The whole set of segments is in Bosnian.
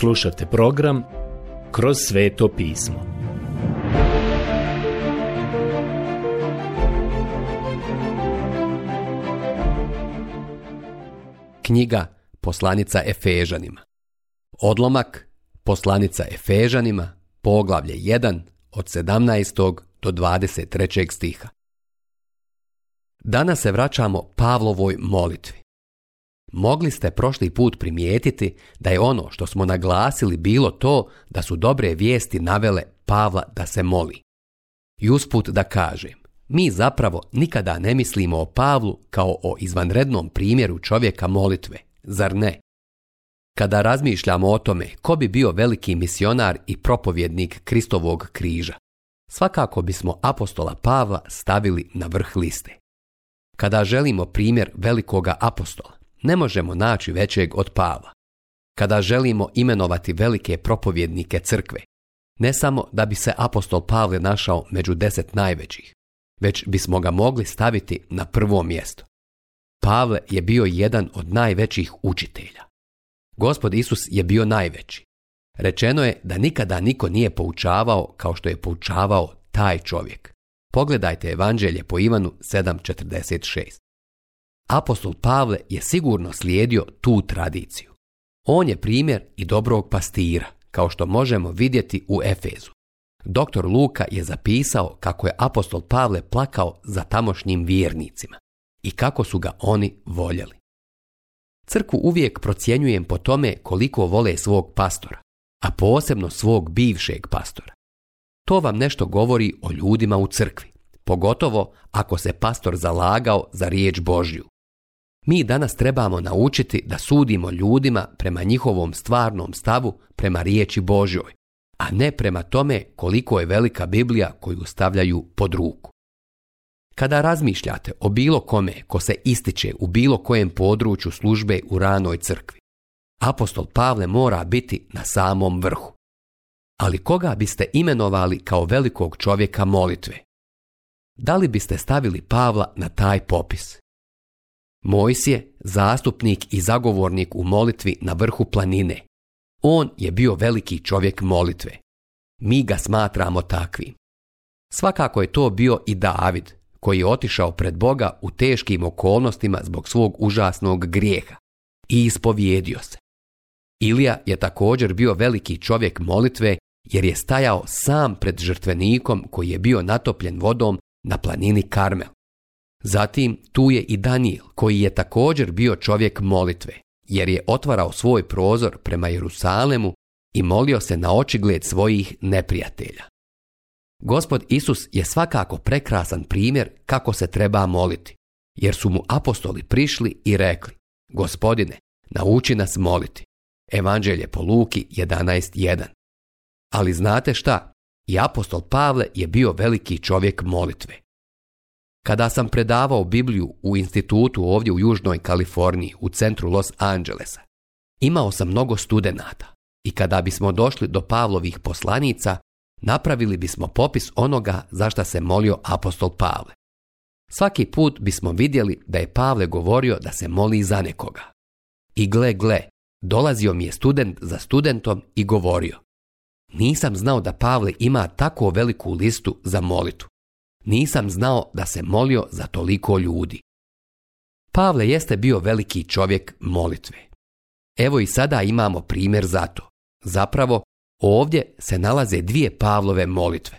Slušate program Kroz sveto pismo. Knjiga Poslanica Efežanima Odlomak Poslanica Efežanima Poglavlje 1 od 17. do 23. stiha Danas se vraćamo Pavlovoj molitvi. Mogli ste prošli put primijetiti da je ono što smo naglasili bilo to da su dobre vijesti navele Pavla da se moli. I usput da kažem, mi zapravo nikada ne mislimo o Pavlu kao o izvanrednom primjeru čovjeka molitve, zar ne? Kada razmišljamo o tome ko bi bio veliki misionar i propovjednik Kristovog križa, svakako bismo apostola Pavla stavili na vrh liste. Kada želimo primjer velikoga apostola, ne možemo naći većeg od Pava. Kada želimo imenovati velike propovjednike crkve, ne samo da bi se apostol Pavle našao među deset najvećih, već bismo ga mogli staviti na prvo mjesto. Pavle je bio jedan od najvećih učitelja. Gospod Isus je bio najveći. Rečeno je da nikada niko nije poučavao kao što je poučavao taj čovjek. Pogledajte evanđelje po Ivanu 7.46. Apostol Pavle je sigurno slijedio tu tradiciju. On je primjer i dobrog pastira, kao što možemo vidjeti u Efezu. Doktor Luka je zapisao kako je apostol Pavle plakao za tamošnjim vjernicima i kako su ga oni voljeli. Crku uvijek procjenjujem po tome koliko vole svog pastora, a posebno svog bivšeg pastora. To vam nešto govori o ljudima u crkvi, pogotovo ako se pastor zalagao za riječ Božju, mi danas trebamo naučiti da sudimo ljudima prema njihovom stvarnom stavu, prema riječi Božjoj, a ne prema tome koliko je velika Biblija koju stavljaju pod ruku. Kada razmišljate o bilo kome ko se ističe u bilo kojem području službe u ranoj crkvi, apostol Pavle mora biti na samom vrhu. Ali koga biste imenovali kao velikog čovjeka molitve? Da li biste stavili Pavla na taj popis? je zastupnik i zagovornik u molitvi na vrhu planine. On je bio veliki čovjek molitve. Mi ga smatramo takvim. Svakako je to bio i David, koji je otišao pred Boga u teškim okolnostima zbog svog užasnog grijeha i ispovjedio se. Ilija je također bio veliki čovjek molitve jer je stajao sam pred žrtvenikom koji je bio natopljen vodom na planini Karmel. Zatim tu je i Daniel koji je također bio čovjek molitve jer je otvarao svoj prozor prema Jerusalemu i molio se na očigled svojih neprijatelja. Gospod Isus je svakako prekrasan primjer kako se treba moliti, jer su mu apostoli prišli i rekli, gospodine, nauči nas moliti. Evanđelje po Luki 11.1 Ali znate šta? I apostol Pavle je bio veliki čovjek molitve. Kada sam predavao Bibliju u institutu ovdje u Južnoj Kaliforniji, u centru Los Angelesa, imao sam mnogo studenata i kada bismo došli do Pavlovih poslanica, napravili bismo popis onoga za šta se molio apostol Pavle. Svaki put bismo vidjeli da je Pavle govorio da se moli za nekoga. I gle, gle, dolazio mi je student za studentom i govorio. Nisam znao da Pavle ima tako veliku listu za molitu. Nisam znao da se molio za toliko ljudi. Pavle jeste bio veliki čovjek molitve. Evo i sada imamo primjer za to. Zapravo, ovdje se nalaze dvije Pavlove molitve.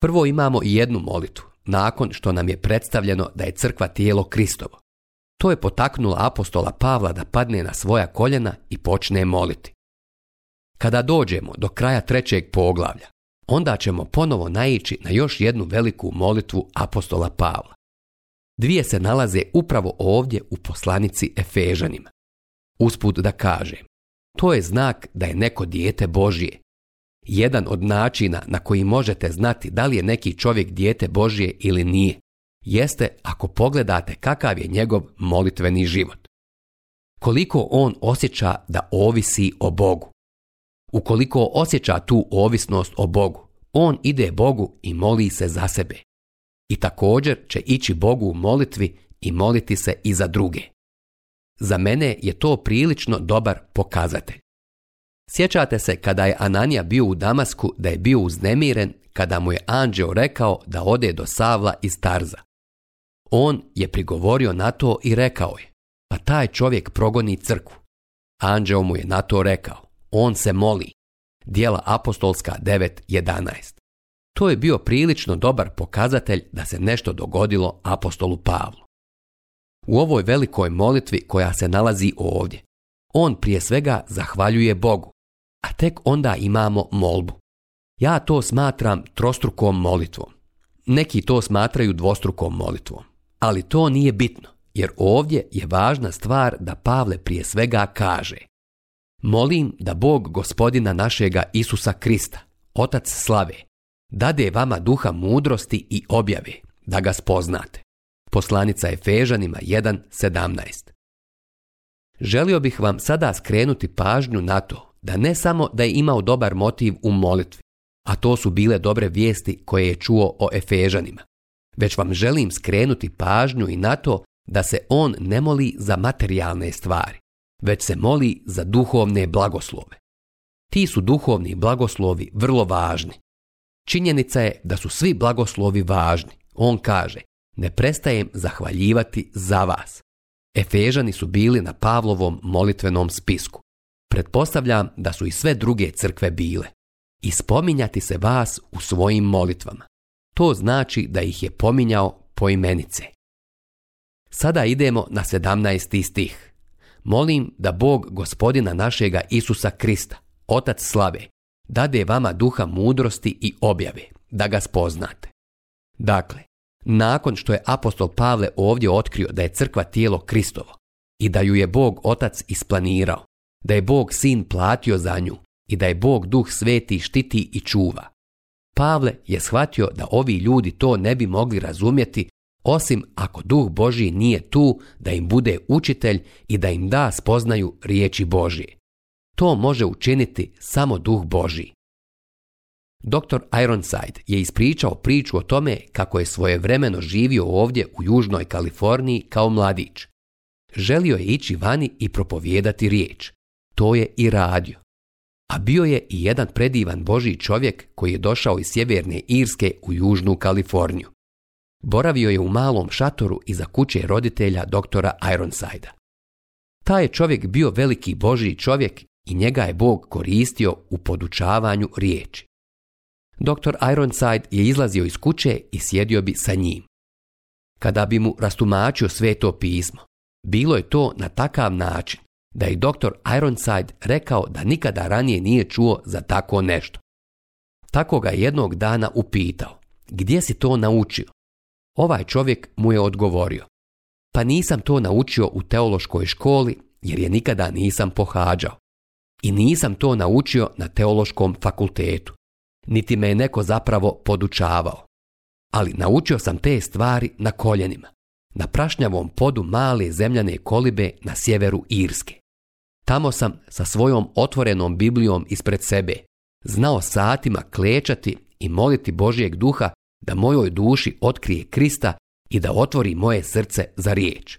Prvo imamo jednu molitu, nakon što nam je predstavljeno da je crkva tijelo Kristovo. To je potaknula apostola Pavla da padne na svoja koljena i počne moliti. Kada dođemo do kraja trećeg poglavlja, onda ćemo ponovo naići na još jednu veliku molitvu apostola Pavla. Dvije se nalaze upravo ovdje u poslanici Efežanima. Usput da kaže, to je znak da je neko dijete Božje. Jedan od načina na koji možete znati da li je neki čovjek dijete Božije ili nije, jeste ako pogledate kakav je njegov molitveni život. Koliko on osjeća da ovisi o Bogu. Ukoliko osjeća tu ovisnost o Bogu, on ide Bogu i moli se za sebe. I također će ići Bogu u molitvi i moliti se i za druge. Za mene je to prilično dobar pokazatelj. Sjećate se kada je Ananija bio u Damasku da je bio uznemiren kada mu je anđeo rekao da ode do Savla iz Tarza. On je prigovorio na to i rekao je, pa taj čovjek progoni crku. Anđeo mu je na to rekao, on se moli. Dijela apostolska 9.11. To je bio prilično dobar pokazatelj da se nešto dogodilo apostolu Pavlu. U ovoj velikoj molitvi koja se nalazi ovdje, on prije svega zahvaljuje Bogu, a tek onda imamo molbu. Ja to smatram trostrukom molitvom. Neki to smatraju dvostrukom molitvom, ali to nije bitno, jer ovdje je važna stvar da Pavle prije svega kaže – Molim da Bog gospodina našega Isusa Krista, Otac slave, dade vama duha mudrosti i objave, da ga spoznate. Poslanica Efežanima 1.17 Želio bih vam sada skrenuti pažnju na to da ne samo da je imao dobar motiv u molitvi, a to su bile dobre vijesti koje je čuo o Efežanima, već vam želim skrenuti pažnju i na to da se on ne moli za materijalne stvari, već se moli za duhovne blagoslove. Ti su duhovni blagoslovi vrlo važni. Činjenica je da su svi blagoslovi važni. On kaže, ne prestajem zahvaljivati za vas. Efežani su bili na Pavlovom molitvenom spisku. Pretpostavljam da su i sve druge crkve bile. I spominjati se vas u svojim molitvama. To znači da ih je pominjao poimenice. Sada idemo na 17. stih molim da Bog gospodina našega Isusa Krista, Otac slave, dade vama duha mudrosti i objave, da ga spoznate. Dakle, nakon što je apostol Pavle ovdje otkrio da je crkva tijelo Kristovo i da ju je Bog Otac isplanirao, da je Bog Sin platio za nju i da je Bog Duh Sveti štiti i čuva, Pavle je shvatio da ovi ljudi to ne bi mogli razumjeti osim ako duh Božji nije tu da im bude učitelj i da im da spoznaju riječi Božje. To može učiniti samo duh Božji. Dr. Ironside je ispričao priču o tome kako je svojevremeno živio ovdje u Južnoj Kaliforniji kao mladić. Želio je ići vani i propovijedati riječ. To je i radio. A bio je i jedan predivan Božji čovjek koji je došao iz Sjeverne Irske u Južnu Kaliforniju. Boravio je u malom šatoru iza kuće roditelja doktora Ironsida. Taj je čovjek bio veliki božiji čovjek i njega je Bog koristio u podučavanju riječi. Doktor Ironside je izlazio iz kuće i sjedio bi sa njim. Kada bi mu rastumačio sve to pismo, bilo je to na takav način da je doktor Ironside rekao da nikada ranije nije čuo za tako nešto. Tako ga jednog dana upitao, gdje si to naučio? Ovaj čovjek mu je odgovorio, pa nisam to naučio u teološkoj školi jer je nikada nisam pohađao. I nisam to naučio na teološkom fakultetu, niti me je neko zapravo podučavao. Ali naučio sam te stvari na koljenima, na prašnjavom podu male zemljane kolibe na sjeveru Irske. Tamo sam sa svojom otvorenom Biblijom ispred sebe znao satima klečati i moliti Božijeg duha da mojoj duši otkrije Krista i da otvori moje srce za riječ.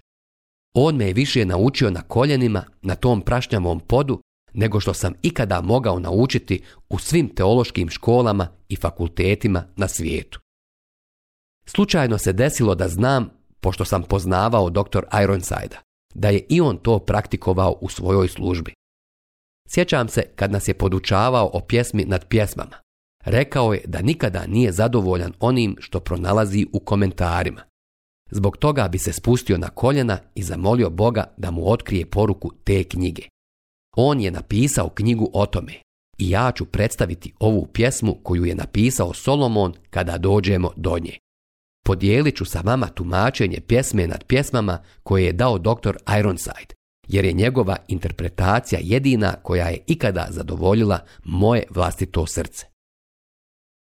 On me je više naučio na koljenima, na tom prašnjavom podu, nego što sam ikada mogao naučiti u svim teološkim školama i fakultetima na svijetu. Slučajno se desilo da znam, pošto sam poznavao dr. Ironsida, da je i on to praktikovao u svojoj službi. Sjećam se kad nas je podučavao o pjesmi nad pjesmama. Rekao je da nikada nije zadovoljan onim što pronalazi u komentarima. Zbog toga bi se spustio na koljena i zamolio Boga da mu otkrije poruku te knjige. On je napisao knjigu o tome i ja ću predstaviti ovu pjesmu koju je napisao Solomon kada dođemo do nje. Podijelit ću sa vama tumačenje pjesme nad pjesmama koje je dao dr. Ironside, jer je njegova interpretacija jedina koja je ikada zadovoljila moje vlastito srce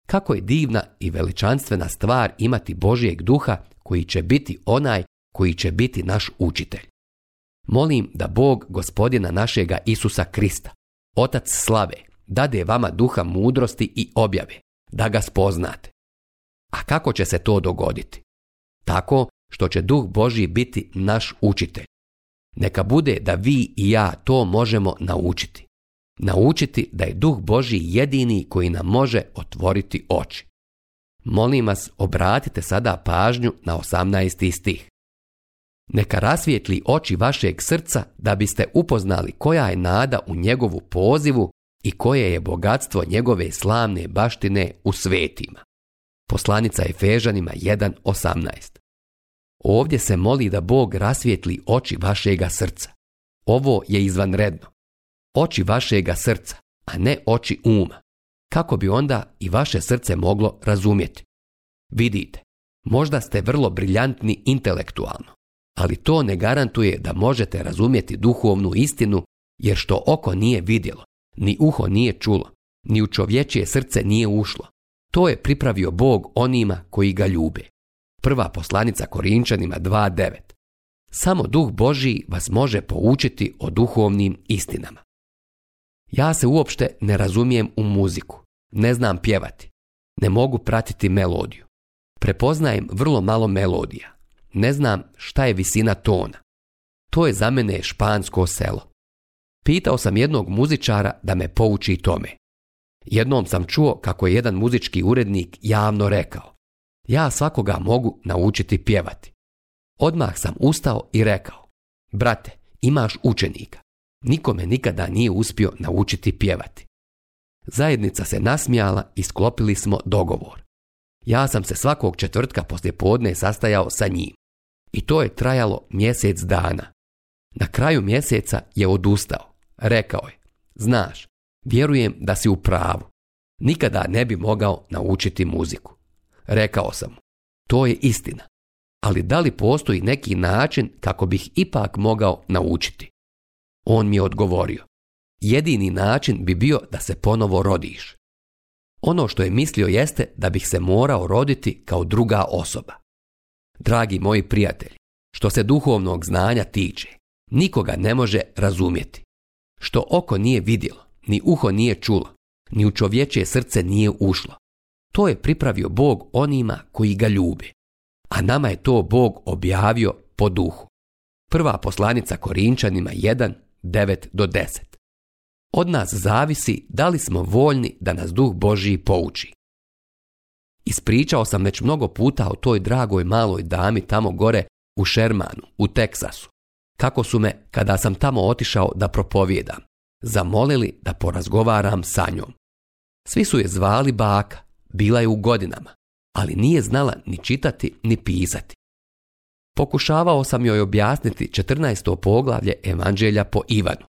kako je divna i veličanstvena stvar imati Božijeg duha koji će biti onaj koji će biti naš učitelj. Molim da Bog gospodina našega Isusa Krista, Otac slave, dade vama duha mudrosti i objave, da ga spoznate. A kako će se to dogoditi? Tako što će duh Božji biti naš učitelj. Neka bude da vi i ja to možemo naučiti naučiti da je duh Boži jedini koji nam može otvoriti oči. Molim vas, obratite sada pažnju na 18. stih. Neka rasvijetli oči vašeg srca da biste upoznali koja je nada u njegovu pozivu i koje je bogatstvo njegove slavne baštine u svetima. Poslanica Efežanima 1.18 Ovdje se moli da Bog rasvijetli oči vašega srca. Ovo je izvanredno oči vašega srca, a ne oči uma, kako bi onda i vaše srce moglo razumjeti. Vidite, možda ste vrlo briljantni intelektualno, ali to ne garantuje da možete razumjeti duhovnu istinu, jer što oko nije vidjelo, ni uho nije čulo, ni u čovječije srce nije ušlo. To je pripravio Bog onima koji ga ljube. Prva poslanica Korinčanima 2.9. Samo duh Božiji vas može poučiti o duhovnim istinama. Ja se uopšte ne razumijem u muziku. Ne znam pjevati. Ne mogu pratiti melodiju. Prepoznajem vrlo malo melodija. Ne znam šta je visina tona. To je za mene špansko selo. Pitao sam jednog muzičara da me pouči tome. Jednom sam čuo kako je jedan muzički urednik javno rekao Ja svakoga mogu naučiti pjevati. Odmah sam ustao i rekao Brate, imaš učenika. Nikome nikada nije uspio naučiti pjevati. Zajednica se nasmijala i sklopili smo dogovor. Ja sam se svakog četvrtka poslje podne sastajao sa njim. I to je trajalo mjesec dana. Na kraju mjeseca je odustao. Rekao je, znaš, vjerujem da si u pravu. Nikada ne bi mogao naučiti muziku. Rekao sam mu, to je istina. Ali da li postoji neki način kako bih ipak mogao naučiti? On mi je odgovorio, jedini način bi bio da se ponovo rodiš. Ono što je mislio jeste da bih se morao roditi kao druga osoba. Dragi moji prijatelji, što se duhovnog znanja tiče, nikoga ne može razumjeti. Što oko nije vidjelo, ni uho nije čulo, ni u čovječje srce nije ušlo. To je pripravio Bog onima koji ga ljubi. A nama je to Bog objavio po duhu. Prva poslanica Korinčanima 1, 9 do 10. Od nas zavisi da li smo voljni da nas duh Božiji pouči. Ispričao sam već mnogo puta o toj dragoj maloj dami tamo gore u Shermanu, u Teksasu. Kako su me, kada sam tamo otišao da propovijedam, zamolili da porazgovaram sa njom. Svi su je zvali baka, bila je u godinama, ali nije znala ni čitati ni pisati. Pokušavao sam joj objasniti 14. poglavlje Evanđelja po Ivanu.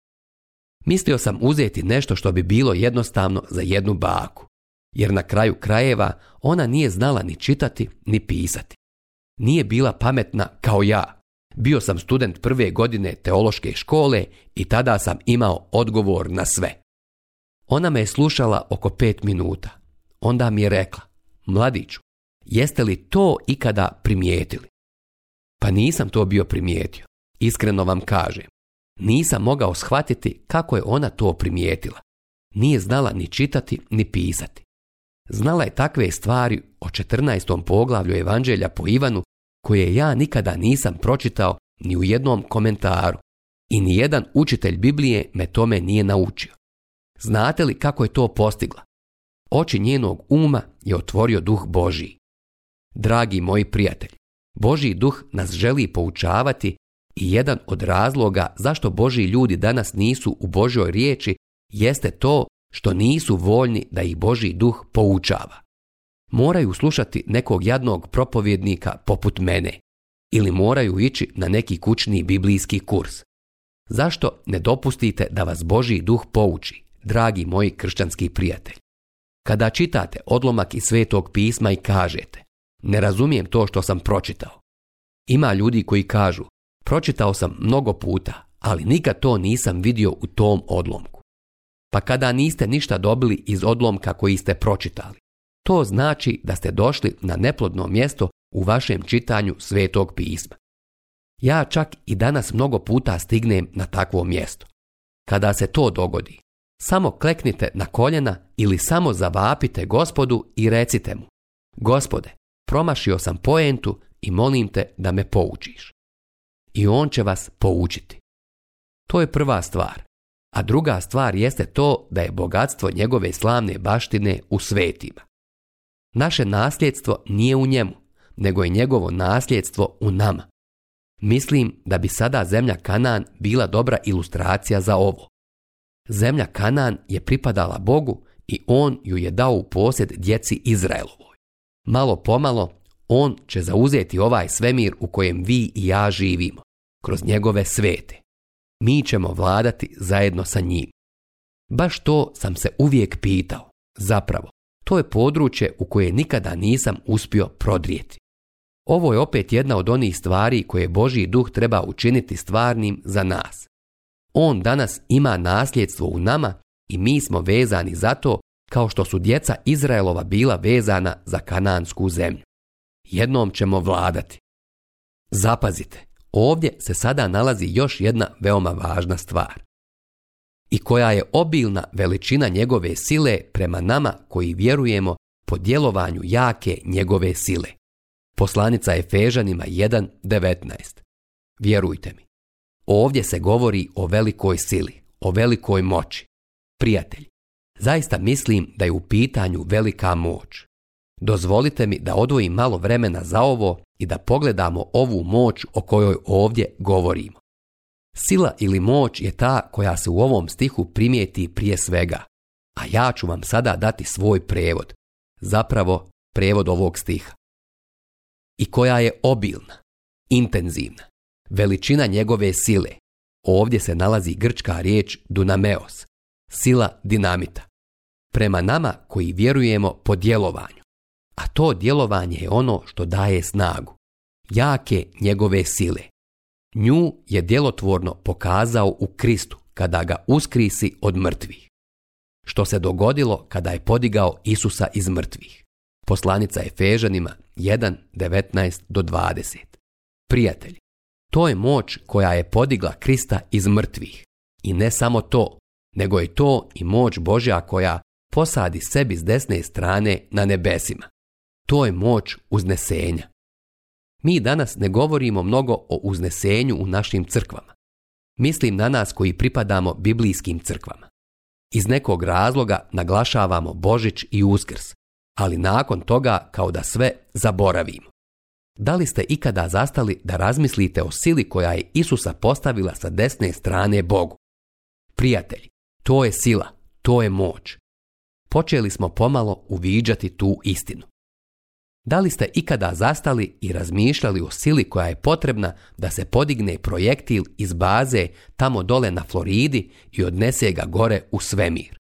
Mislio sam uzeti nešto što bi bilo jednostavno za jednu baku, jer na kraju krajeva ona nije znala ni čitati ni pisati. Nije bila pametna kao ja. Bio sam student prve godine teološke škole i tada sam imao odgovor na sve. Ona me je slušala oko pet minuta. Onda mi je rekla, mladiću, jeste li to ikada primijetili? Pa nisam to bio primijetio. Iskreno vam kažem. Nisam mogao shvatiti kako je ona to primijetila. Nije znala ni čitati, ni pisati. Znala je takve stvari o 14. poglavlju Evanđelja po Ivanu koje ja nikada nisam pročitao ni u jednom komentaru i ni jedan učitelj Biblije me tome nije naučio. Znate li kako je to postigla? Oči njenog uma je otvorio duh Božiji. Dragi moji prijatelji, Božji duh nas želi poučavati i jedan od razloga zašto Božji ljudi danas nisu u Božoj riječi jeste to što nisu voljni da ih Božji duh poučava. Moraju slušati nekog jadnog propovjednika poput mene ili moraju ići na neki kućni biblijski kurs. Zašto ne dopustite da vas Božji duh pouči, dragi moji kršćanski prijatelj? Kada čitate odlomak iz Svetog pisma i kažete ne razumijem to što sam pročitao. Ima ljudi koji kažu, pročitao sam mnogo puta, ali nikad to nisam vidio u tom odlomku. Pa kada niste ništa dobili iz odlomka koji ste pročitali, to znači da ste došli na neplodno mjesto u vašem čitanju svetog pisma. Ja čak i danas mnogo puta stignem na takvo mjesto. Kada se to dogodi, samo kleknite na koljena ili samo zavapite gospodu i recite mu Gospode, Promašio sam poentu i molim te da me poučiš. I on će vas poučiti. To je prva stvar. A druga stvar jeste to da je bogatstvo njegove slavne baštine u svetima. Naše nasljedstvo nije u njemu, nego je njegovo nasljedstvo u nama. Mislim da bi sada zemlja Kanan bila dobra ilustracija za ovo. Zemlja Kanan je pripadala Bogu i on ju je dao u posjed djeci Izraelovu. Malo pomalo, on će zauzeti ovaj svemir u kojem vi i ja živimo, kroz njegove svete. Mi ćemo vladati zajedno sa njim. Baš to sam se uvijek pitao. Zapravo, to je područje u koje nikada nisam uspio prodrijeti. Ovo je opet jedna od onih stvari koje Božji duh treba učiniti stvarnim za nas. On danas ima nasljedstvo u nama i mi smo vezani za to kao što su djeca Izraelova bila vezana za kanansku zemlju. Jednom ćemo vladati. Zapazite, ovdje se sada nalazi još jedna veoma važna stvar. I koja je obilna veličina njegove sile prema nama koji vjerujemo po djelovanju jake njegove sile. Poslanica Efežanima 1.19. Vjerujte mi, ovdje se govori o velikoj sili, o velikoj moći. Prijatelj, Zaista mislim da je u pitanju velika moć. Dozvolite mi da odvojim malo vremena za ovo i da pogledamo ovu moć o kojoj ovdje govorimo. Sila ili moć je ta koja se u ovom stihu primijeti prije svega, a ja ću vam sada dati svoj prevod, zapravo prevod ovog stiha. I koja je obilna, intenzivna, veličina njegove sile. Ovdje se nalazi grčka riječ dunameos, sila dinamita. Prema nama koji vjerujemo po djelovanju. A to djelovanje je ono što daje snagu. Jake njegove sile. Nju je djelotvorno pokazao u Kristu kada ga uskrisi od mrtvih. Što se dogodilo kada je podigao Isusa iz mrtvih. Poslanica Efežanima 1.19 do 20. Prijatelj, to je moć koja je podigla Krista iz mrtvih. I ne samo to, nego je to i moć Božja koja posadi sebi s desne strane na nebesima. To je moć uznesenja. Mi danas ne govorimo mnogo o uznesenju u našim crkvama. Mislim na nas koji pripadamo biblijskim crkvama. Iz nekog razloga naglašavamo Božić i Uskrs, ali nakon toga kao da sve zaboravimo. Da li ste ikada zastali da razmislite o sili koja je Isusa postavila sa desne strane Bogu? Prijatelji, to je sila, to je moć. Počeli smo pomalo uviđati tu istinu. Da li ste ikada zastali i razmišljali o sili koja je potrebna da se podigne projektil iz baze tamo dole na Floridi i odnese ga gore u svemir?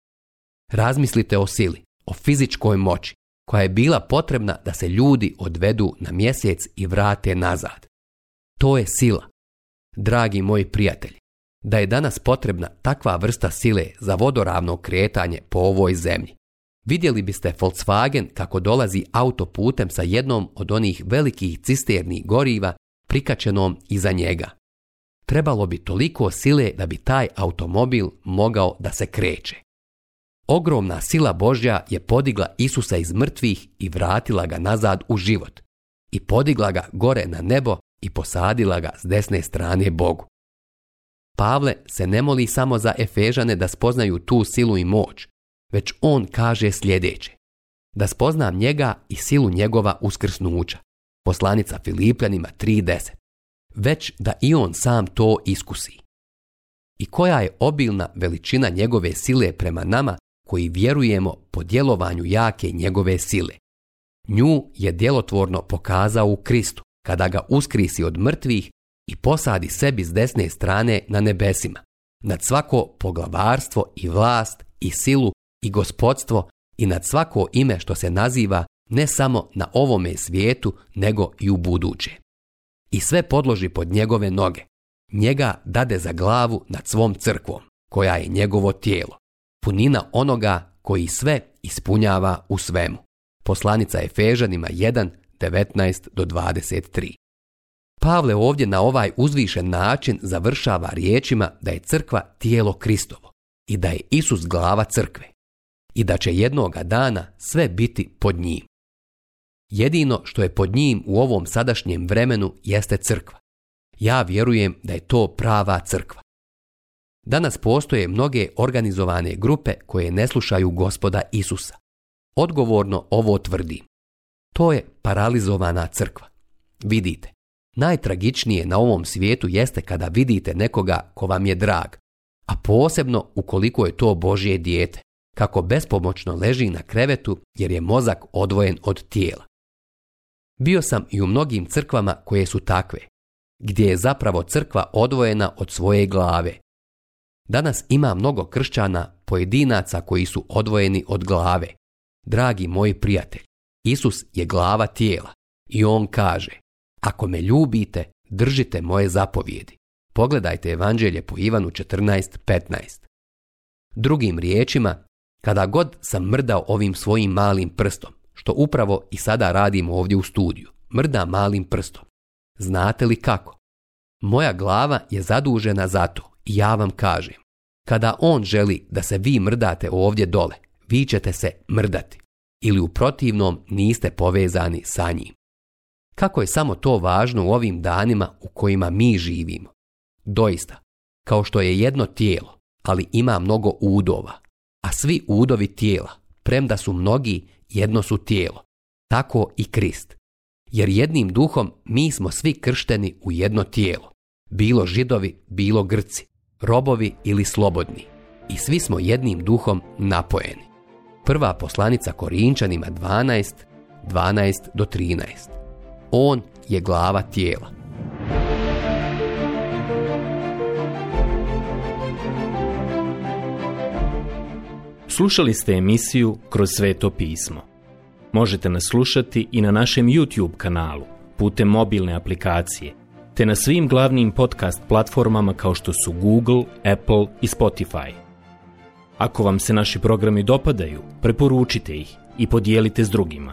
Razmislite o sili, o fizičkoj moći koja je bila potrebna da se ljudi odvedu na mjesec i vrate nazad. To je sila. Dragi moji prijatelji, da je danas potrebna takva vrsta sile za vodoravno kretanje po ovoj zemlji. Vidjeli biste Volkswagen kako dolazi autoputem sa jednom od onih velikih cisterni goriva prikačenom iza njega. Trebalo bi toliko sile da bi taj automobil mogao da se kreće. Ogromna sila Božja je podigla Isusa iz mrtvih i vratila ga nazad u život. I podigla ga gore na nebo i posadila ga s desne strane Bogu. Pavle se ne moli samo za Efežane da spoznaju tu silu i moć, već on kaže sljedeće. Da spoznam njega i silu njegova uskrsnuća. Poslanica Filipljanima 3.10. Već da i on sam to iskusi. I koja je obilna veličina njegove sile prema nama koji vjerujemo po djelovanju jake njegove sile. Nju je djelotvorno pokazao u Kristu kada ga uskrisi od mrtvih i posadi sebi s desne strane na nebesima, nad svako poglavarstvo i vlast i silu i gospodstvo i nad svako ime što se naziva ne samo na ovome svijetu nego i u buduće. I sve podloži pod njegove noge. Njega dade za glavu nad svom crkvom, koja je njegovo tijelo, punina onoga koji sve ispunjava u svemu. Poslanica Efežanima 1, 19 do 23. Pavle ovdje na ovaj uzvišen način završava riječima da je crkva tijelo Kristovo i da je Isus glava crkve i da će jednoga dana sve biti pod njim. Jedino što je pod njim u ovom sadašnjem vremenu jeste crkva. Ja vjerujem da je to prava crkva. Danas postoje mnoge organizovane grupe koje ne slušaju gospoda Isusa. Odgovorno ovo tvrdim. To je paralizovana crkva. Vidite, Najtragičnije na ovom svijetu jeste kada vidite nekoga ko vam je drag, a posebno ukoliko je to Božje dijete, kako bespomoćno leži na krevetu jer je mozak odvojen od tijela. Bio sam i u mnogim crkvama koje su takve, gdje je zapravo crkva odvojena od svoje glave. Danas ima mnogo kršćana, pojedinaca koji su odvojeni od glave. Dragi moji prijatelj, Isus je glava tijela i on kaže ako me ljubite, držite moje zapovjedi. Pogledajte evanđelje po Ivanu 14.15. Drugim riječima, kada god sam mrdao ovim svojim malim prstom, što upravo i sada radim ovdje u studiju, mrda malim prstom. Znate li kako? Moja glava je zadužena za to i ja vam kažem, kada on želi da se vi mrdate ovdje dole, vi ćete se mrdati ili u protivnom niste povezani sa njim kako je samo to važno u ovim danima u kojima mi živimo. Doista, kao što je jedno tijelo, ali ima mnogo udova, a svi udovi tijela, premda su mnogi, jedno su tijelo, tako i Krist. Jer jednim duhom mi smo svi kršteni u jedno tijelo, bilo židovi, bilo grci, robovi ili slobodni, i svi smo jednim duhom napojeni. Prva poslanica Korinčanima 12, 12 do 13. On je glava tijela. Slušali ste emisiju Kroz sveto pismo. Možete nas slušati i na našem YouTube kanalu putem mobilne aplikacije te na svim glavnim podcast platformama kao što su Google, Apple i Spotify. Ako vam se naši programi dopadaju, preporučite ih i podijelite s drugima